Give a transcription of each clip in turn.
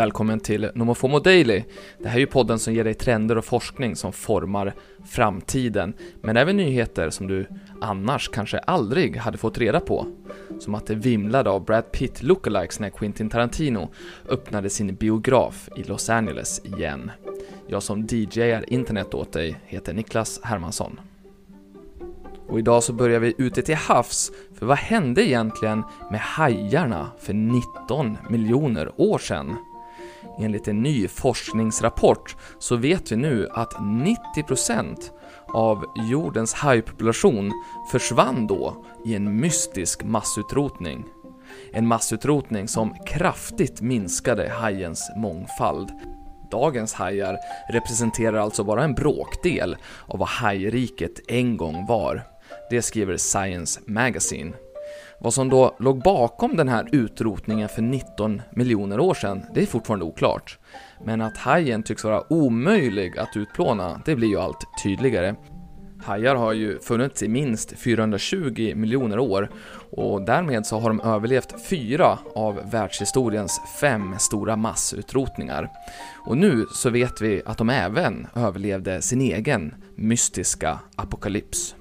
Välkommen till Nomofomo Daily. Det här är ju podden som ger dig trender och forskning som formar framtiden, men även nyheter som du annars kanske aldrig hade fått reda på. Som att det vimlade av Brad Pitt lookalikes när Quentin Tarantino öppnade sin biograf i Los Angeles igen. Jag som DJar internet åt dig heter Niklas Hermansson. Och idag så börjar vi ute till havs, för vad hände egentligen med hajarna för 19 miljoner år sedan? Enligt en ny forskningsrapport så vet vi nu att 90% av jordens hajpopulation försvann då i en mystisk massutrotning. En massutrotning som kraftigt minskade hajens mångfald. Dagens hajar representerar alltså bara en bråkdel av vad hajriket en gång var. Det skriver Science Magazine. Vad som då låg bakom den här utrotningen för 19 miljoner år sedan, det är fortfarande oklart. Men att hajen tycks vara omöjlig att utplåna, det blir ju allt tydligare. Hajar har ju funnits i minst 420 miljoner år och därmed så har de överlevt fyra av världshistoriens fem stora massutrotningar. Och nu så vet vi att de även överlevde sin egen mystiska apokalyps.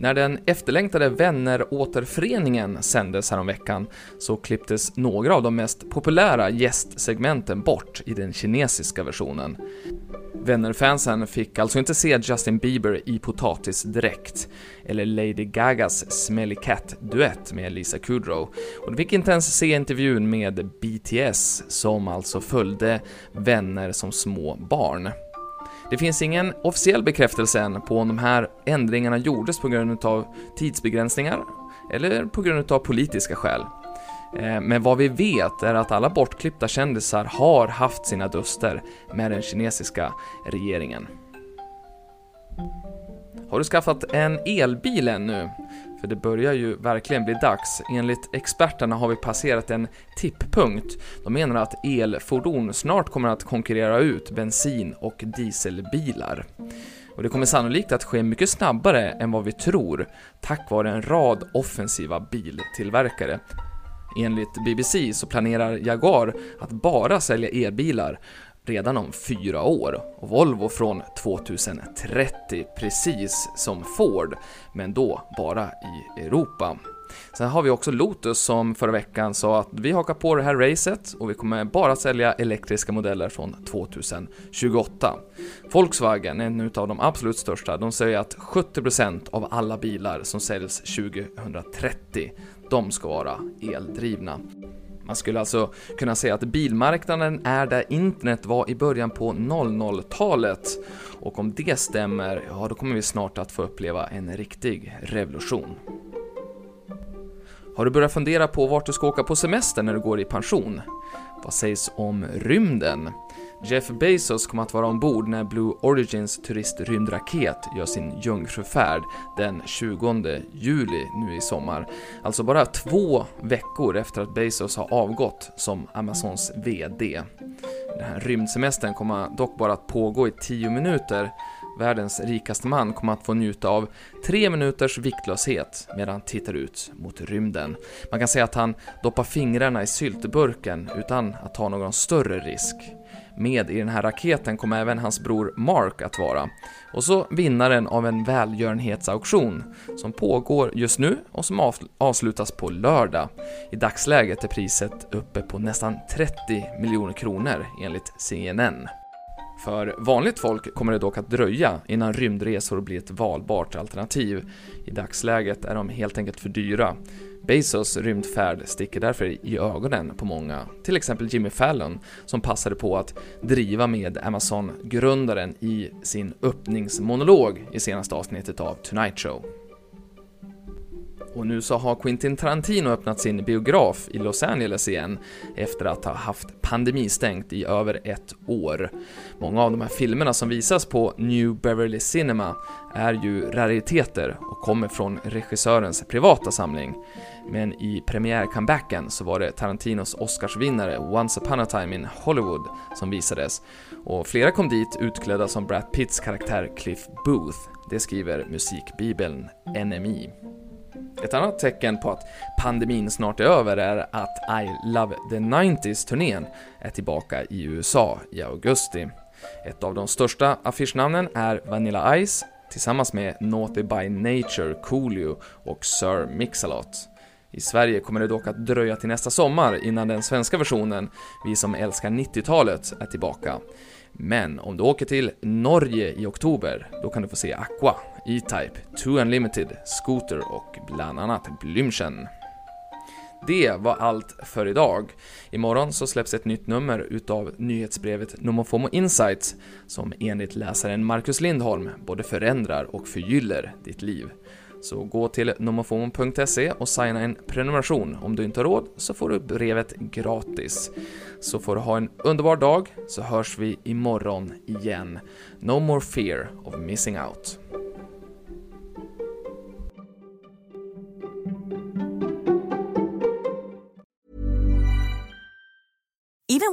När den efterlängtade Vänner-återföreningen sändes häromveckan så klipptes några av de mest populära gästsegmenten bort i den kinesiska versionen. Vänner-fansen fick alltså inte se Justin Bieber i potatisdräkt, eller Lady Gagas Smelly Cat-duett med Lisa Kudrow, och de fick inte ens se intervjun med BTS som alltså följde vänner som små barn. Det finns ingen officiell bekräftelse än på om de här ändringarna gjordes på grund av tidsbegränsningar eller på grund av politiska skäl. Eh, men vad vi vet är att alla bortklippta kändisar har haft sina duster med den kinesiska regeringen. Har du skaffat en elbil ännu? För det börjar ju verkligen bli dags. Enligt experterna har vi passerat en tipppunkt. De menar att elfordon snart kommer att konkurrera ut bensin och dieselbilar. Och det kommer sannolikt att ske mycket snabbare än vad vi tror, tack vare en rad offensiva biltillverkare. Enligt BBC så planerar Jaguar att bara sälja elbilar redan om fyra år och Volvo från 2030, precis som Ford, men då bara i Europa. Sen har vi också Lotus som förra veckan sa att vi hakar på det här racet och vi kommer bara sälja elektriska modeller från 2028. Volkswagen, en av de absolut största, de säger att 70% av alla bilar som säljs 2030, de ska vara eldrivna. Man skulle alltså kunna säga att bilmarknaden är där internet var i början på 00-talet. Och om det stämmer, ja då kommer vi snart att få uppleva en riktig revolution. Har du börjat fundera på vart du ska åka på semester när du går i pension? Vad sägs om rymden? Jeff Bezos kommer att vara ombord när Blue Origins turistrymdraket gör sin jungfrufärd den 20 juli nu i sommar. Alltså bara två veckor efter att Bezos har avgått som Amazons VD. Den här rymdsemestern kommer dock bara att pågå i 10 minuter världens rikaste man kommer att få njuta av tre minuters viktlöshet medan han tittar ut mot rymden. Man kan säga att han doppar fingrarna i syltburken utan att ta någon större risk. Med i den här raketen kommer även hans bror Mark att vara. Och så vinnaren av en välgörenhetsauktion som pågår just nu och som avslutas på lördag. I dagsläget är priset uppe på nästan 30 miljoner kronor enligt CNN. För vanligt folk kommer det dock att dröja innan rymdresor blir ett valbart alternativ. I dagsläget är de helt enkelt för dyra. Bezos rymdfärd sticker därför i ögonen på många, till exempel Jimmy Fallon som passade på att driva med Amazon-grundaren i sin öppningsmonolog i senaste avsnittet av Tonight Show. Och nu så har Quentin Tarantino öppnat sin biograf i Los Angeles igen efter att ha haft pandemistängt i över ett år. Många av de här filmerna som visas på New Beverly Cinema är ju rariteter och kommer från regissörens privata samling. Men i premiärcomebacken så var det Tarantinos Oscarsvinnare Once upon a time in Hollywood som visades och flera kom dit utklädda som Brad Pitts karaktär Cliff Booth. Det skriver musikbibeln NMI. Ett annat tecken på att pandemin snart är över är att I Love the 90s-turnén är tillbaka i USA i augusti. Ett av de största affischnamnen är Vanilla Ice tillsammans med Naughty by Nature, Coolio och Sir Mix-a-Lot. I Sverige kommer det dock att dröja till nästa sommar innan den svenska versionen, Vi som älskar 90-talet, är tillbaka. Men om du åker till Norge i oktober, då kan du få se Aqua, E-Type, Two Unlimited, Scooter och bland annat Blümchen. Det var allt för idag. Imorgon så släpps ett nytt nummer utav nyhetsbrevet Nomofomo Insights som enligt läsaren Marcus Lindholm både förändrar och förgyller ditt liv. Så gå till nomofomo.se och signa en prenumeration. Om du inte har råd så får du brevet gratis. Så får du ha en underbar dag så hörs vi imorgon igen. No more fear of missing out.